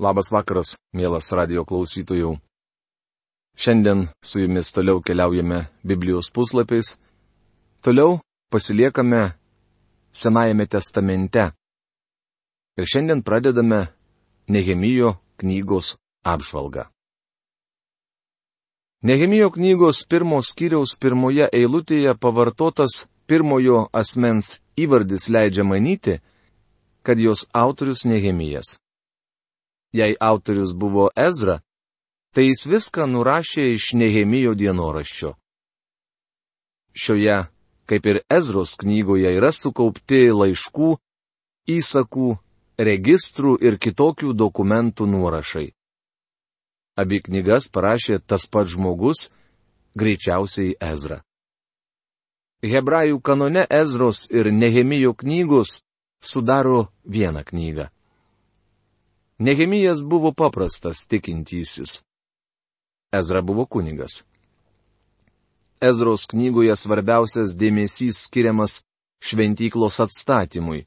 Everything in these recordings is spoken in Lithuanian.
Labas vakaras, mielas radio klausytojų. Šiandien su jumis toliau keliaujame Biblijos puslapiais. Toliau pasiliekame Senajame testamente. Ir šiandien pradedame Nehemijo knygos apžvalgą. Nehemijo knygos pirmos skyriaus pirmoje eilutėje pavartotas pirmojo asmens įvardis leidžia manyti, kad jos autorius Nehemijas. Jei autorius buvo Ezra, tai jis viską nurašė iš Nehemijo dienoraščio. Šioje, kaip ir Ezros knygoje, yra sukaupti laiškų, įsakų, registrų ir kitokių dokumentų nuorašai. Abi knygas parašė tas pats žmogus, greičiausiai Ezra. Hebrajų kanone Ezros ir Nehemijo knygos sudaro vieną knygą. Nehemijas buvo paprastas tikintysis. Ezra buvo kunigas. Ezros knygoje svarbiausias dėmesys skiriamas šventyklos atstatymui.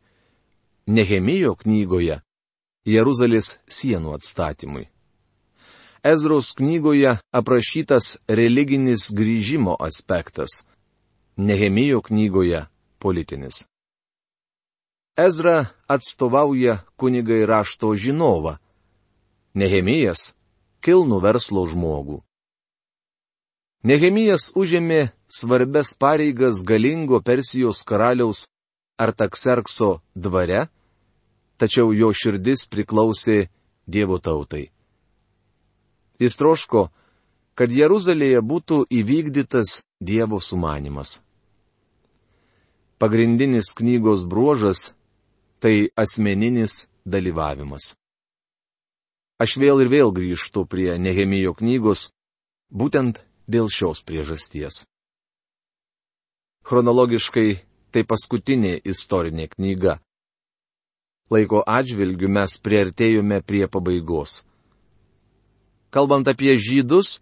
Nehemijo knygoje - Jeruzalės sienų atstatymui. Ezros knygoje aprašytas religinis grįžimo aspektas. Nehemijo knygoje - politinis. Ezra atstovauja kunigai rašto žinovą. Nehemijas - kilnų verslo žmogų. Nehemijas užėmė svarbes pareigas galingo Persijos karaliaus Artakserkso dvare, tačiau jo širdis priklausė Dievo tautai. Jis troško, kad Jeruzalėje būtų įvykdytas Dievo sumanimas. Pagrindinis knygos bruožas tai asmeninis dalyvavimas. Aš vėl ir vėl grįžtu prie Nehemijo knygos, būtent dėl šios priežasties. Chronologiškai tai paskutinė istorinė knyga. Laiko atžvilgiu mes priartėjome prie pabaigos. Kalbant apie žydus,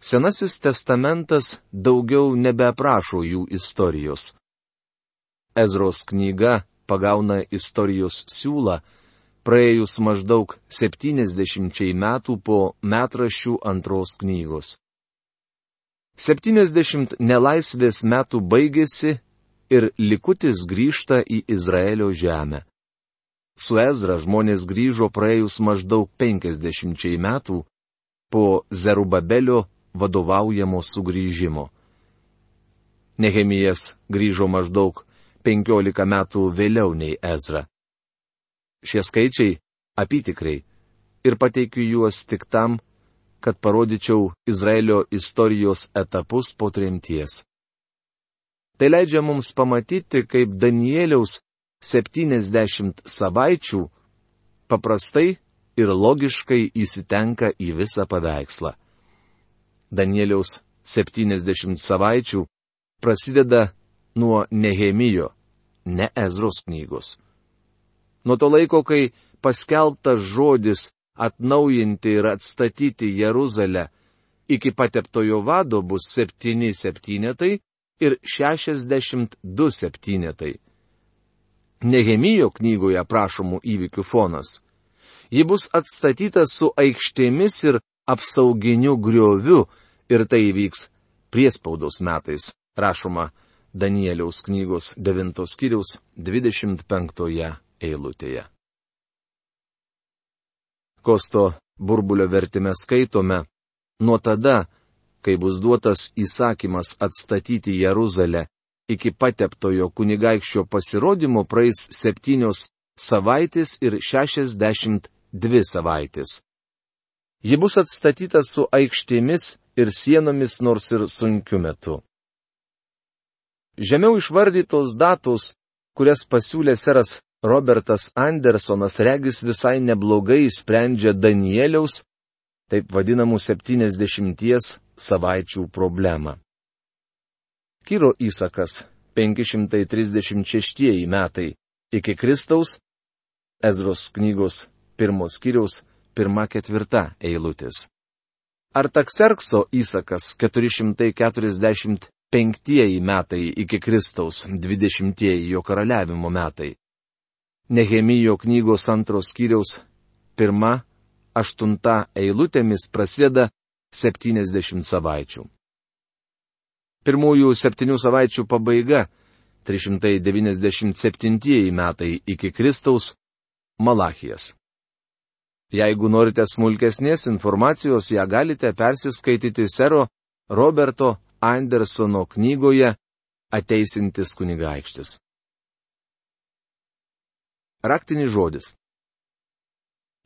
Senasis testamentas daugiau nebeaprašo jų istorijos. Ezros knyga pagauna istorijos siūlą, praėjus maždaug 70 metų po metraščių antros knygos. 70 nelaisvės metų baigėsi ir likutis grįžta į Izraelio žemę. Su Ezra žmonės grįžo praėjus maždaug 50 metų po Zerubabelio vadovaujamo sugrįžimo. Nehemijas grįžo maždaug 15 metų vėliau nei Ezra. Šie skaičiai apitikrai ir pateikiu juos tik tam, kad parodyčiau Izraelio istorijos etapus po tremties. Tai leidžia mums pamatyti, kaip Danieliaus 70 savaičių paprastai ir logiškai įsitenka į visą paveikslą. Danieliaus 70 savaičių prasideda nuo Nehemijo, ne Ezros knygos. Nuo to laiko, kai paskelbtas žodis atnaujinti ir atstatyti Jeruzalę, iki pateptojo vado bus septyni septynetai ir šešiasdešimt du septynetai. Nehemijo knygoje aprašomų įvykių fonas. Ji bus atstatyta su aikštėmis ir apsauginiu grioviu ir tai įvyks priespaudos metais, rašoma Danieliaus knygos 9 skyriaus 25 eilutėje. Kosto burbulio vertime skaitome, nuo tada, kai bus duotas įsakymas atstatyti Jeruzalę, iki pateptojo kunigaikščio pasirodymo praeis septynios savaitės ir šešiasdešimt dvi savaitės. Ji bus atstatyta su aikštėmis ir sienomis nors ir sunkiu metu. Žemiau išvardytos datos, kurias pasiūlė seras Robertas Andersonas, regis visai neblogai sprendžia Danieliaus, taip vadinamų 70 savaičių problemą. Kyro įsakas 536 metai iki Kristaus, Ezros knygos pirmos skyriaus pirma ketvirta eilutės. Artakserkso įsakas 440 penktieji metai iki Kristaus, dvidešimtieji jo karaliavimo metai. Nehemijo knygos antros skyriaus pirma, aštunta eilutėmis prasideda 70 savaičių. Pirmųjų septynių savaičių pabaiga - 397 metai iki Kristaus - Malachijas. Jeigu norite smulkesnės informacijos, ją galite persiskaityti sero Roberto Andersono knygoje Ateisintis kunigaikštis. Raktinis žodis.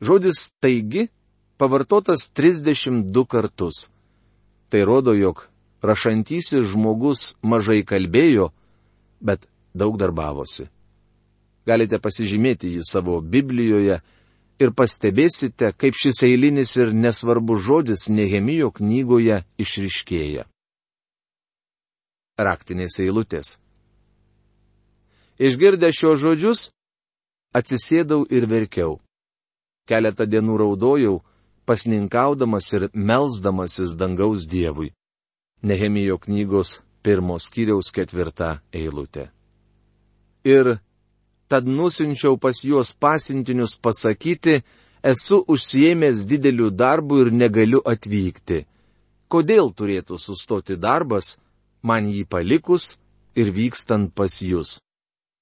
Žodis taigi pavartotas 32 kartus. Tai rodo, jog rašantysis žmogus mažai kalbėjo, bet daug darbavosi. Galite pasižymėti jį savo Biblijoje ir pastebėsite, kaip šis eilinis ir nesvarbus žodis Nehemijo knygoje išriškėja. Raktinės eilutės. Išgirdę šios žodžius, atsisėdau ir verkiau. Keletą dienų raudojau, pasninkaudamas ir melzdamasis dangaus Dievui. Nehemijo knygos pirmos kiriaus ketvirta eilutė. Ir tad nusinčiau pas juos pasintinius pasakyti, esu užsiemęs dideliu darbu ir negaliu atvykti. Kodėl turėtų sustoti darbas, man jį palikus ir vykstant pas jūs?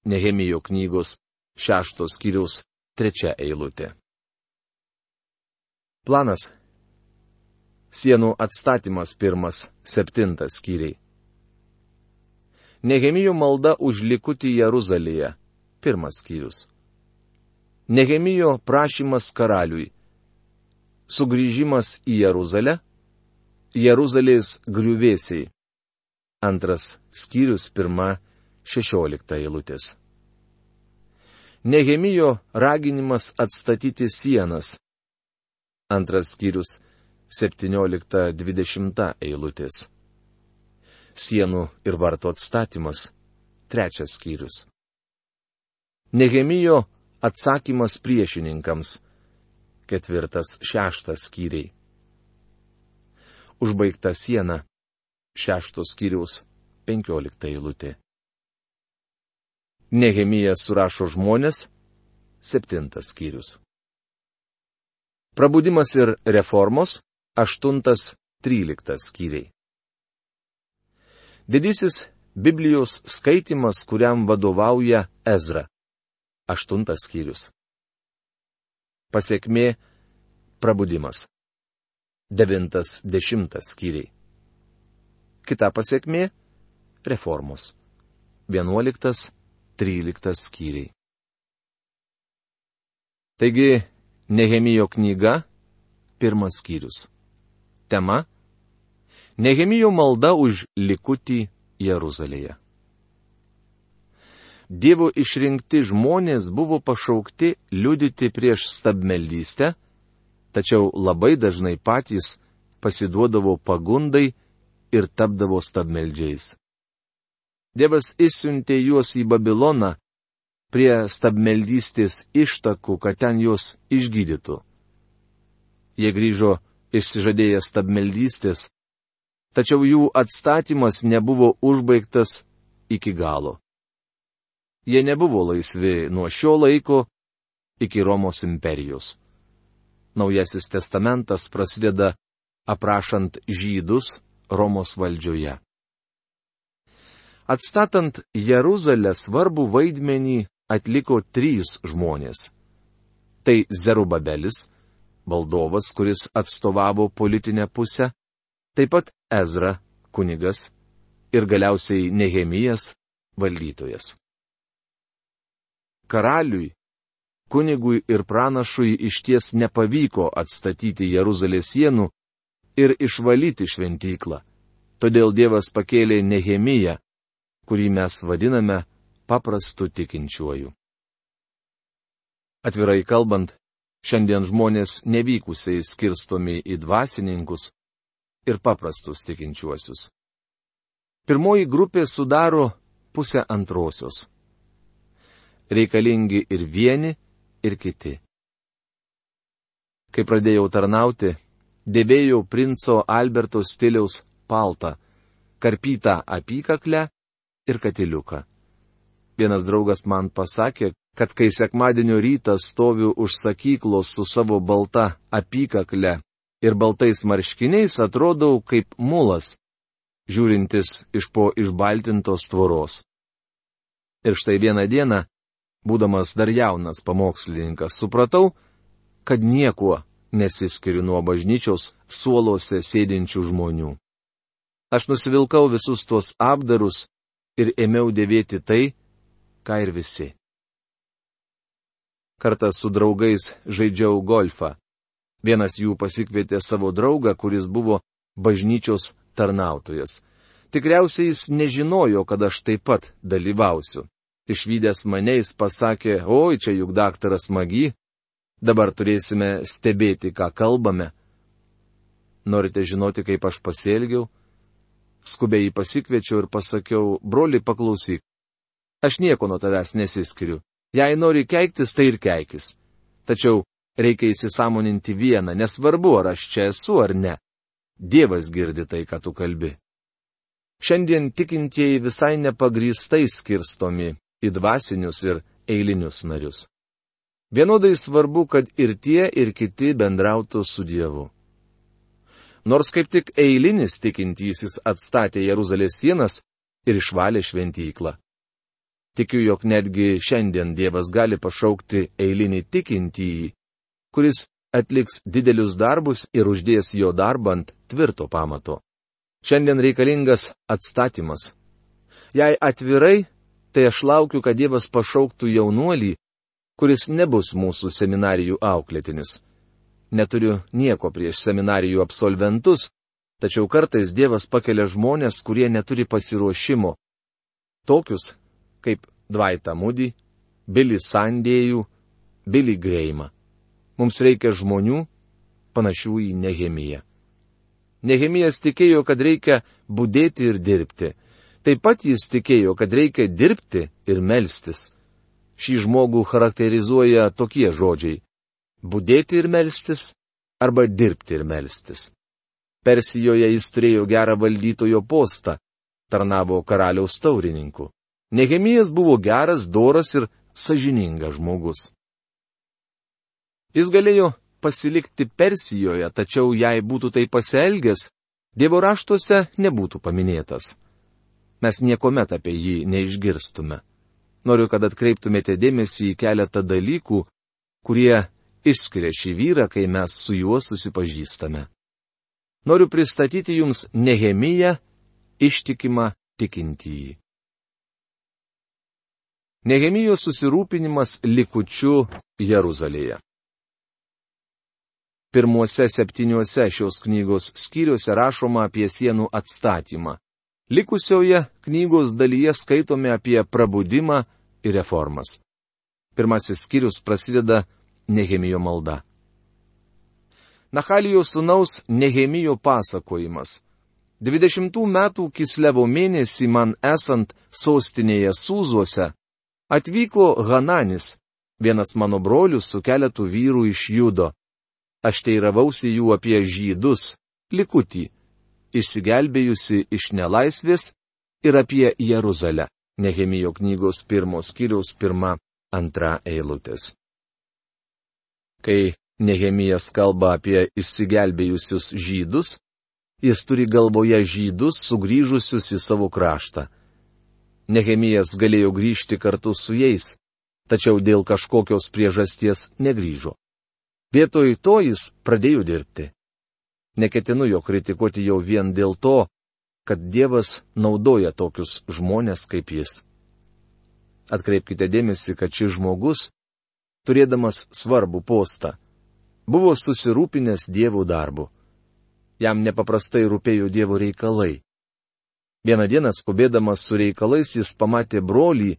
Nehemijo knygos šeštos kiriaus trečia eilutė. Planas. Sienų atstatymas pirmas, septintas skyriai. Nehemijų malda už likutį Jeruzalėje. Pirmas skyrius. Nehemijo prašymas karaliui. Sugryžimas į Jeruzalę. Jeruzalės griuvėsiai. Antras skyrius pirma šešiolikta eilutės. Nehemijo raginimas atstatyti sienas. Antras skyrius 17-20 eilutės. Sienų ir varto atstatymas. Trečias skyrius. Nehemijo atsakymas priešininkams. Ketvirtas, šeštas skyriai. Užbaigta siena. Šeštos skyriaus, penkiolikta eilutė. Nehemijas surašo žmonės. Septintas skyrius. Prabudimas ir reformos - 8-13 skyriai. Didysis Biblijos skaitimas, kuriam vadovauja Ezra. 8 skyrius. Pasiekmė - prabudimas. 9-10 skyriai. Kita pasiekmė - reformos. 11-13 skyriai. Taigi, Nehemijo knyga, pirmas skyrius. Tema - Nehemijo malda už likutį Jeruzalėje. Dievo išrinkti žmonės buvo pašaukti liudyti prieš stabmeldystę, tačiau labai dažnai patys pasiduodavo pagundai ir tapdavo stabmeldžiais. Dievas išsiuntė juos į Babiloną, prie stabmeldystės ištakų, kad ten juos išgydytų. Jie grįžo išsižadėję stabmeldystės, tačiau jų atstatymas nebuvo užbaigtas iki galo. Jie nebuvo laisvi nuo šio laiko iki Romos imperijos. Naujasis testamentas prasideda aprašant žydus Romos valdžioje. Atstatant Jeruzalę svarbu vaidmenį atliko trys žmonės. Tai Zerubabelis, valdovas, kuris atstovavo politinę pusę, taip pat Ezra, kunigas ir galiausiai Nehemijas, valdytojas. Karaliui, kunigui ir pranašui iš ties nepavyko atstatyti Jeruzalės sienų ir išvalyti šventyklą. Todėl Dievas pakėlė Nehemiją, kurį mes vadiname paprastu tikinčiuoju. Atvirai kalbant, šiandien žmonės nevykusiai skirstomi į dvasininkus ir paprastus tikinčiuosius. Pirmoji grupė sudaro pusę antrosios. Reikalingi ir vieni, ir kiti. Kai pradėjau tarnauti, dėvėjau princo Alberto stiliaus paltą, karpytą apykaklę ir katiliuką. Vienas draugas man pasakė, kad kai sekmadienio rytą stoviu už sakyklos su savo balta apykakle ir baltais marškiniais, atrodau kaip mulas, žiūrintis iš po išbaltintos tvoros. Ir štai vieną dieną, būdamas dar jaunas pamokslininkas, supratau, kad niekuo nesiskiriu nuo bažnyčios suolose sėdinčių žmonių. Aš nusivilkau visus tuos apdarus ir ėmiau dėvėti tai, ką ir visi. Kartą su draugais žaidžiau golfą. Vienas jų pasikvietė savo draugą, kuris buvo bažnyčios tarnautojas. Tikriausiai jis nežinojo, kad aš taip pat dalyvausiu išvykęs mane jis pasakė, oi, čia juk daktaras Magi, dabar turėsime stebėti, ką kalbame. Norite žinoti, kaip aš pasielgiau? Skubiai jį pasikviečiau ir pasakiau, broli, paklausyk. Aš nieko nuo tavęs nesiskiriu. Jei nori keiktis, tai ir keikis. Tačiau reikia įsisamoninti vieną, nesvarbu, ar aš čia esu ar ne. Dievas girdi tai, ką tu kalbi. Šiandien tikintieji visai nepagrįstai skirstomi į dvasinius ir eilinius narius. Vienodai svarbu, kad ir tie, ir kiti bendrautų su Dievu. Nors kaip tik eilinis tikintysis atstatė Jeruzalės sienas ir išvalė šventyklą. Tikiu, jog netgi šiandien Dievas gali pašaukti eilinį tikintįjį, kuris atliks didelius darbus ir uždės jo darbą ant tvirto pamato. Šiandien reikalingas atstatymas. Jei atvirai, tai aš laukiu, kad Dievas pašauktų jaunuolį, kuris nebus mūsų seminarijų auklėtinis. Neturiu nieko prieš seminarijų absolventus, tačiau kartais Dievas pakelia žmonės, kurie neturi pasiruošimo. Tokius kaip Dvaita Mudi, Billy Sandėjų, Billy Greima. Mums reikia žmonių, panašių į Nehemiją. Nehemijas tikėjo, kad reikia būdėti ir dirbti. Taip pat jis tikėjo, kad reikia dirbti ir melstis. Šį žmogų charakterizuoja tokie žodžiai - būdėti ir melstis arba dirbti ir melstis. Persijoje jis turėjo gerą valdytojo postą, tarnavo karaliaus taurininku. Nehemijas buvo geras, doras ir sažiningas žmogus. Jis galėjo pasilikti Persijoje, tačiau jei būtų tai pasielgęs, Dievo raštuose nebūtų paminėtas mes niekuomet apie jį neišgirstume. Noriu, kad atkreiptumėte dėmesį į keletą dalykų, kurie išskiria šį vyrą, kai mes su juo susipažįstame. Noriu pristatyti jums Nehemiją, ištikimą tikintįjį. Nehemijos susirūpinimas likučiu Jeruzalėje. Pirmuose septyniuose šios knygos skyriuose rašoma apie sienų atstatymą. Likusioje knygos dalyje skaitome apie prabudimą ir reformas. Pirmasis skyrius prasideda Nehemijo malda. Nahalijos sunaus Nehemijo pasakojimas. 20 metų Kislevo mėnesį man esant sostinėje Sūzuose, atvyko Hananis, vienas mano brolių su keletu vyrų iš Judo. Aš teiravausi jų apie žydus, likutį išsigelbėjusi iš nelaisvės ir apie Jeruzalę. Nehemijo knygos pirmos kiriaus pirma, antra eilutės. Kai Nehemijas kalba apie išsigelbėjusius žydus, jis turi galvoje žydus sugrįžusius į savo kraštą. Nehemijas galėjo grįžti kartu su jais, tačiau dėl kažkokios priežasties negryžo. Vietoj to jis pradėjo dirbti. Neketinu jo kritikuoti jau vien dėl to, kad Dievas naudoja tokius žmonės kaip jis. Atkreipkite dėmesį, kad šis žmogus, turėdamas svarbų postą, buvo susirūpinęs dievų darbu. Jam nepaprastai rūpėjo dievo reikalai. Vieną dieną skubėdamas su reikalais jis pamatė brolį,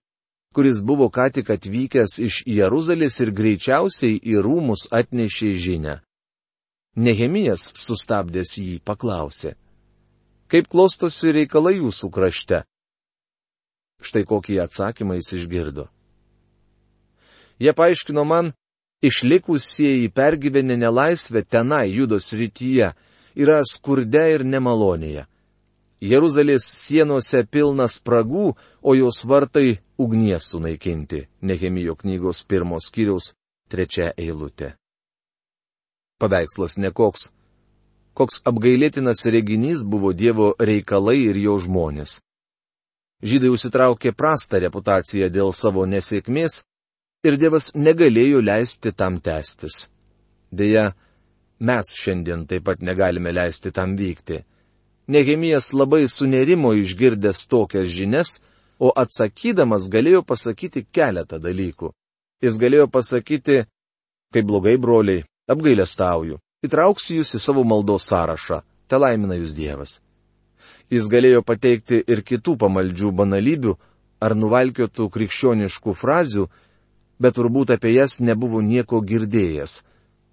kuris buvo ką tik atvykęs iš Jeruzalės ir greičiausiai į rūmus atnešė žinę. Nehemijas sustabdęs jį paklausė. Kaip klostosi reikalai jūsų krašte? Štai kokį atsakymą jis išgirdo. Jie paaiškino man, išlikusieji pergyvenę nelaisvę tenai judos rytyje yra skurde ir nemalonėje. Jeruzalės sienose pilna spragų, o jos vartai ugnies sunaikinti. Nehemijo knygos pirmos skyriaus trečia eilutė. Paveikslas nekoks. Koks apgailėtinas reginys buvo Dievo reikalai ir jo žmonės. Žydai užsitraukė prastą reputaciją dėl savo nesėkmės ir Dievas negalėjo leisti tam tęstis. Deja, mes šiandien taip pat negalime leisti tam vykti. Nehemijas labai sunerimo išgirdęs tokias žinias, o atsakydamas galėjo pasakyti keletą dalykų. Jis galėjo pasakyti, kaip blogai broliai, apgailestauju, įtrauksiu jūs į savo maldos sąrašą, te laimina jūs Dievas. Jis galėjo pateikti ir kitų pamaldžių banalybių ar nuvalkiotų krikščioniškų frazių, bet turbūt apie jas nebuvo nieko girdėjęs.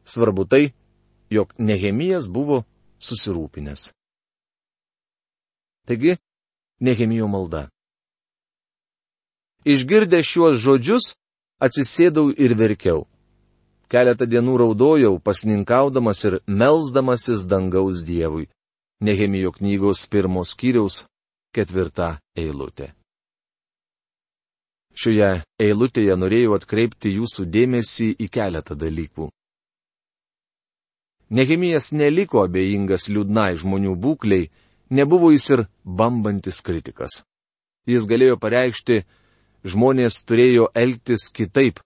Svarbu tai, jog Nehemijas buvo susirūpinęs. Taigi, Nehemijo malda. Išgirdę šiuos žodžius, atsisėdau ir verkiau. Keletą dienų raudojau, pasninkaudamas ir melzdamasis dangaus Dievui. Nehemijo knygos pirmos skyriaus ketvirta eilutė. Šioje eilutėje norėjau atkreipti jūsų dėmesį į keletą dalykų. Nehemijas neliko abejingas liūdnai žmonių būkliai, nebuvo jis ir bambantis kritikas. Jis galėjo pareikšti, žmonės turėjo elgtis kitaip.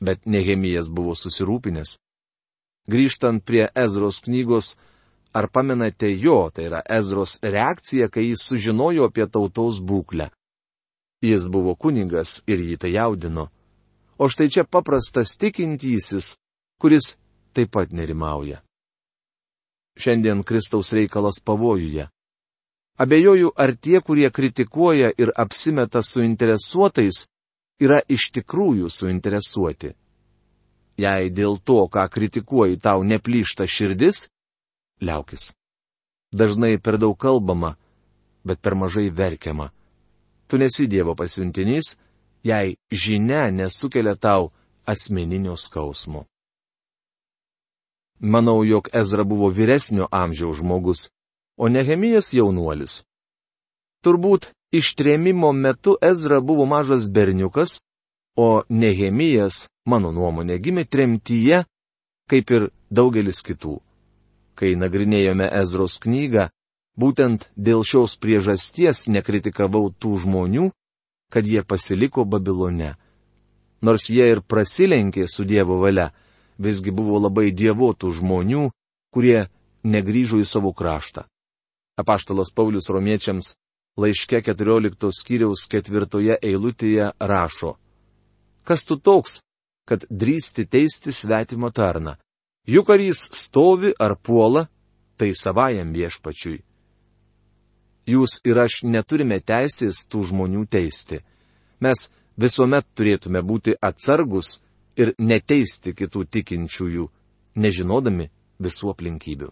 Bet Nehemijas buvo susirūpinęs. Grįžtant prie Ezros knygos, ar pamenate jo, tai yra Ezros reakcija, kai jis sužinojo apie tautos būklę. Jis buvo kunigas ir jį tai jaudino. O štai čia paprastas tikintysis, kuris taip pat nerimauja. Šiandien Kristaus reikalas pavojuje. Abejoju, ar tie, kurie kritikuoja ir apsimeta suinteresuotais, yra iš tikrųjų suinteresuoti. Jei dėl to, ką kritikuoji, tau neplyšta širdis, liaukis. Dažnai per daug kalbama, bet per mažai verkiama. Tu nesi Dievo pasiuntinys, jei žinia nesukelia tau asmeninio skausmo. Manau, jog Ezra buvo vyresnio amžiaus žmogus, o Nehemijas jaunuolis. Turbūt ištrėmimo metu Ezra buvo mažas berniukas, o Nehemijas, mano nuomonė, gimė tremtyje, kaip ir daugelis kitų. Kai nagrinėjome Ezros knygą, būtent dėl šios priežasties nekritikavau tų žmonių, kad jie pasiliko Babilone. Nors jie ir prasilenkė su Dievo valia, visgi buvo labai dievotų žmonių, kurie negryžo į savo kraštą. Apaštalas Paulius romiečiams laiške 14 skyriaus ketvirtoje eilutėje rašo. Kas tu toks, kad drįsti teisti svetimą tarną? Juk ar jis stovi ar puola, tai savajam viešpačiui. Jūs ir aš neturime teisės tų žmonių teisti. Mes visuomet turėtume būti atsargus ir neteisti kitų tikinčiųjų, nežinodami visų aplinkybių.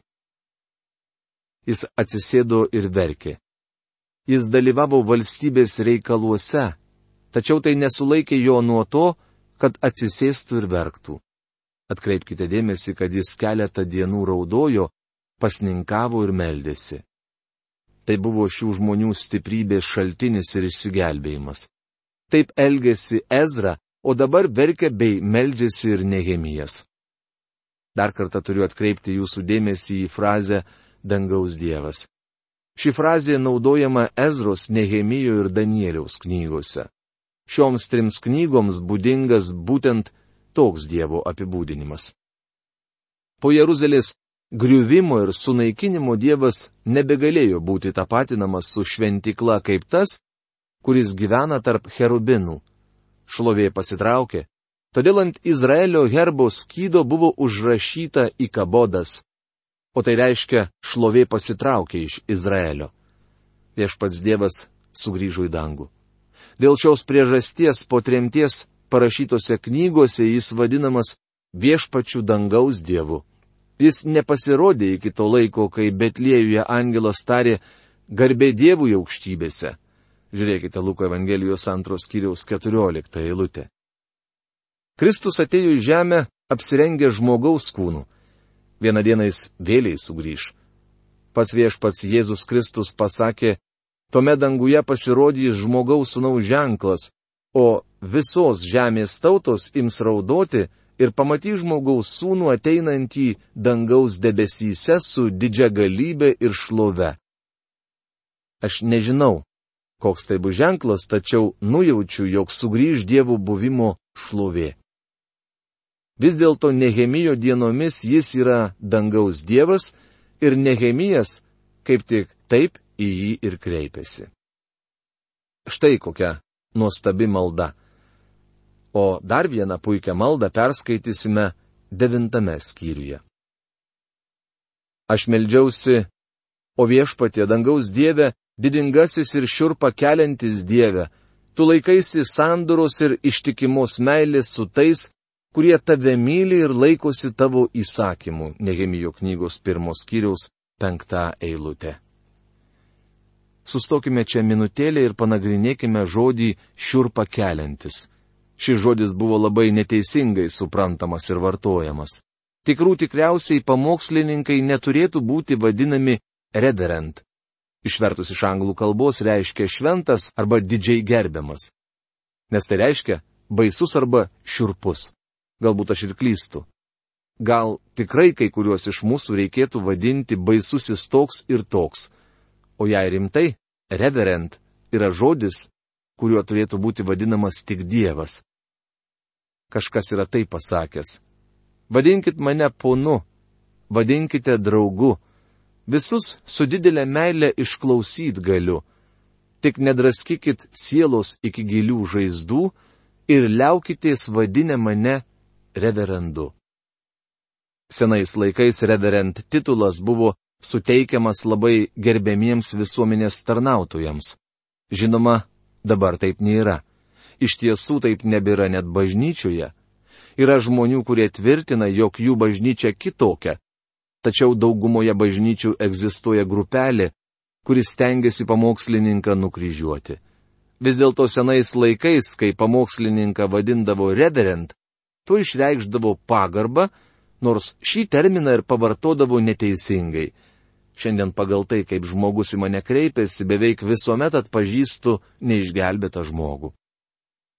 Jis atsisėdo ir verkė. Jis dalyvavo valstybės reikaluose, tačiau tai nesulaikė jo nuo to, kad atsisėstų ir verktų. Atkreipkite dėmesį, kad jis keletą dienų raudojo, pasninkavo ir meldėsi. Tai buvo šių žmonių stiprybės šaltinis ir išsigelbėjimas. Taip elgėsi Ezra, o dabar verkia bei meldžiasi ir Nehemijas. Dar kartą turiu atkreipti jūsų dėmesį į frazę dangaus Dievas. Ši frazė naudojama Ezros, Nehemijo ir Danieliaus knygose. Šioms trims knygoms būdingas būtent toks Dievo apibūdinimas. Po Jeruzalės griuvimo ir sunaikinimo Dievas nebegalėjo būti tapatinamas su šventikla kaip tas, kuris gyvena tarp cherubinų šlovė pasitraukė, todėl ant Izraelio herbo skydo buvo užrašyta į kabodas, o tai reiškia šlovė pasitraukė iš Izraelio. Viešpats Dievas sugrįžo į dangų. Dėl šios priežasties po tremties parašytose knygose jis vadinamas viešpačių dangaus dievu. Jis nepasirodė iki to laiko, kai Betlėjuje angelas tarė garbė dievui aukštybėse. Žiūrėkite Luko Evangelijos antros kiriaus 14 eilutė. Kristus atėjo į žemę apsirengę žmogaus kūnų. Vieną dieną jis vėliai sugrįž. Pats viešpats Jėzus Kristus pasakė, Tuomet danguje pasirodys žmogaus sunaus ženklas, o visos žemės tautos ims raudoti ir pamatys žmogaus sūnų ateinantį dangaus debesyse su didžia galybė ir šlove. Aš nežinau, koks tai bus ženklas, tačiau nujaučiu, jog sugrįž dievų buvimo šlovė. Vis dėlto Nehemijo dienomis jis yra dangaus dievas ir Nehemijas kaip tik taip į jį ir kreipiasi. Štai kokia nuostabi malda. O dar vieną puikią maldą perskaitysime devintame skyriuje. Aš meldžiausi, o viešpatė dangaus dievė didingasis ir šiurpa keliantis Dieve, tu laikaisi sandoros ir ištikimos meilės su tais, kurie tave myli ir laikosi tavo įsakymų, Nehemijo knygos pirmos kiriaus penktą eilutę. Sustokime čia minutėlę ir panagrinėkime žodį šiurpa keliantis. Šis žodis buvo labai neteisingai suprantamas ir vartojamas. Tikrų tikriausiai pamokslininkai neturėtų būti vadinami reverend, išvertus iš anglų kalbos reiškia šventas arba didžiai gerbiamas. Nes tai reiškia baisus arba šiurpus. Galbūt aš ir klystu. Gal tikrai kai kuriuos iš mūsų reikėtų vadinti baisusis toks ir toks. O jei rimtai, reverend yra žodis, kuriuo turėtų būti vadinamas tik Dievas. Kažkas yra tai pasakęs. Vadinkit mane ponu, vadinkite draugu, Visus su didelė meilė išklausyt galiu. Tik nedraskykit sielos iki gilių žaizdų ir liaukitės vadinę mane reverendu. Senais laikais reverend titulas buvo suteikiamas labai gerbėmiems visuomenės tarnautojams. Žinoma, dabar taip nėra. Iš tiesų taip nebėra net bažnyčioje. Yra žmonių, kurie tvirtina, jog jų bažnyčia kitokia, tačiau daugumoje bažnyčių egzistuoja grupelė, kuris stengiasi pamokslininką nukryžiuoti. Vis dėlto senais laikais, kai pamokslininką vadindavo reverend, tu išreikšdavo pagarbą, nors šį terminą ir pavartodavo neteisingai. Šiandien pagal tai, kaip žmogus į mane kreipiasi, beveik visuomet atpažįstu neišgelbėtą žmogų.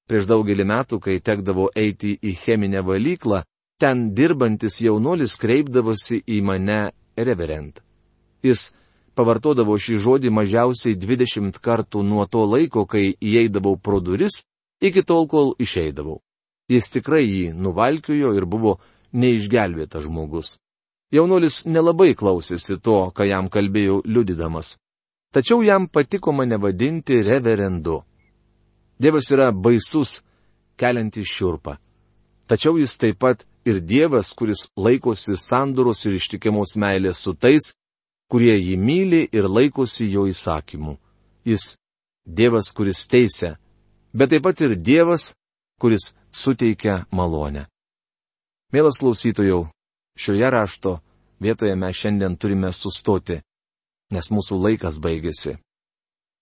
Prieš daugelį metų, kai tekdavo eiti į cheminę valyklą, ten dirbantis jaunuolis kreipdavosi į mane reverend. Jis pavartodavo šį žodį mažiausiai 20 kartų nuo to laiko, kai įeidavau pro duris, iki tol, kol išeidavau. Jis tikrai jį nuvalkiojo ir buvo neišgelbėtas žmogus. Jaunuolis nelabai klausėsi to, ką jam kalbėjau liudydamas. Tačiau jam patiko mane vadinti reverendu. Dievas yra baisus, keliantis šiurpą. Tačiau jis taip pat ir Dievas, kuris laikosi sandoros ir ištikimos meilės su tais, kurie jį myli ir laikosi jo įsakymų. Jis Dievas, kuris teisia, bet taip pat ir Dievas, kuris suteikia malonę. Mielas klausytojau, šioje rašto vietoje mes šiandien turime sustoti, nes mūsų laikas baigėsi.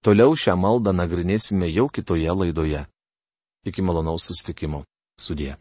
Toliau šią maldą nagrinėsime jau kitoje laidoje. Iki malonaus sustikimo. Sudie.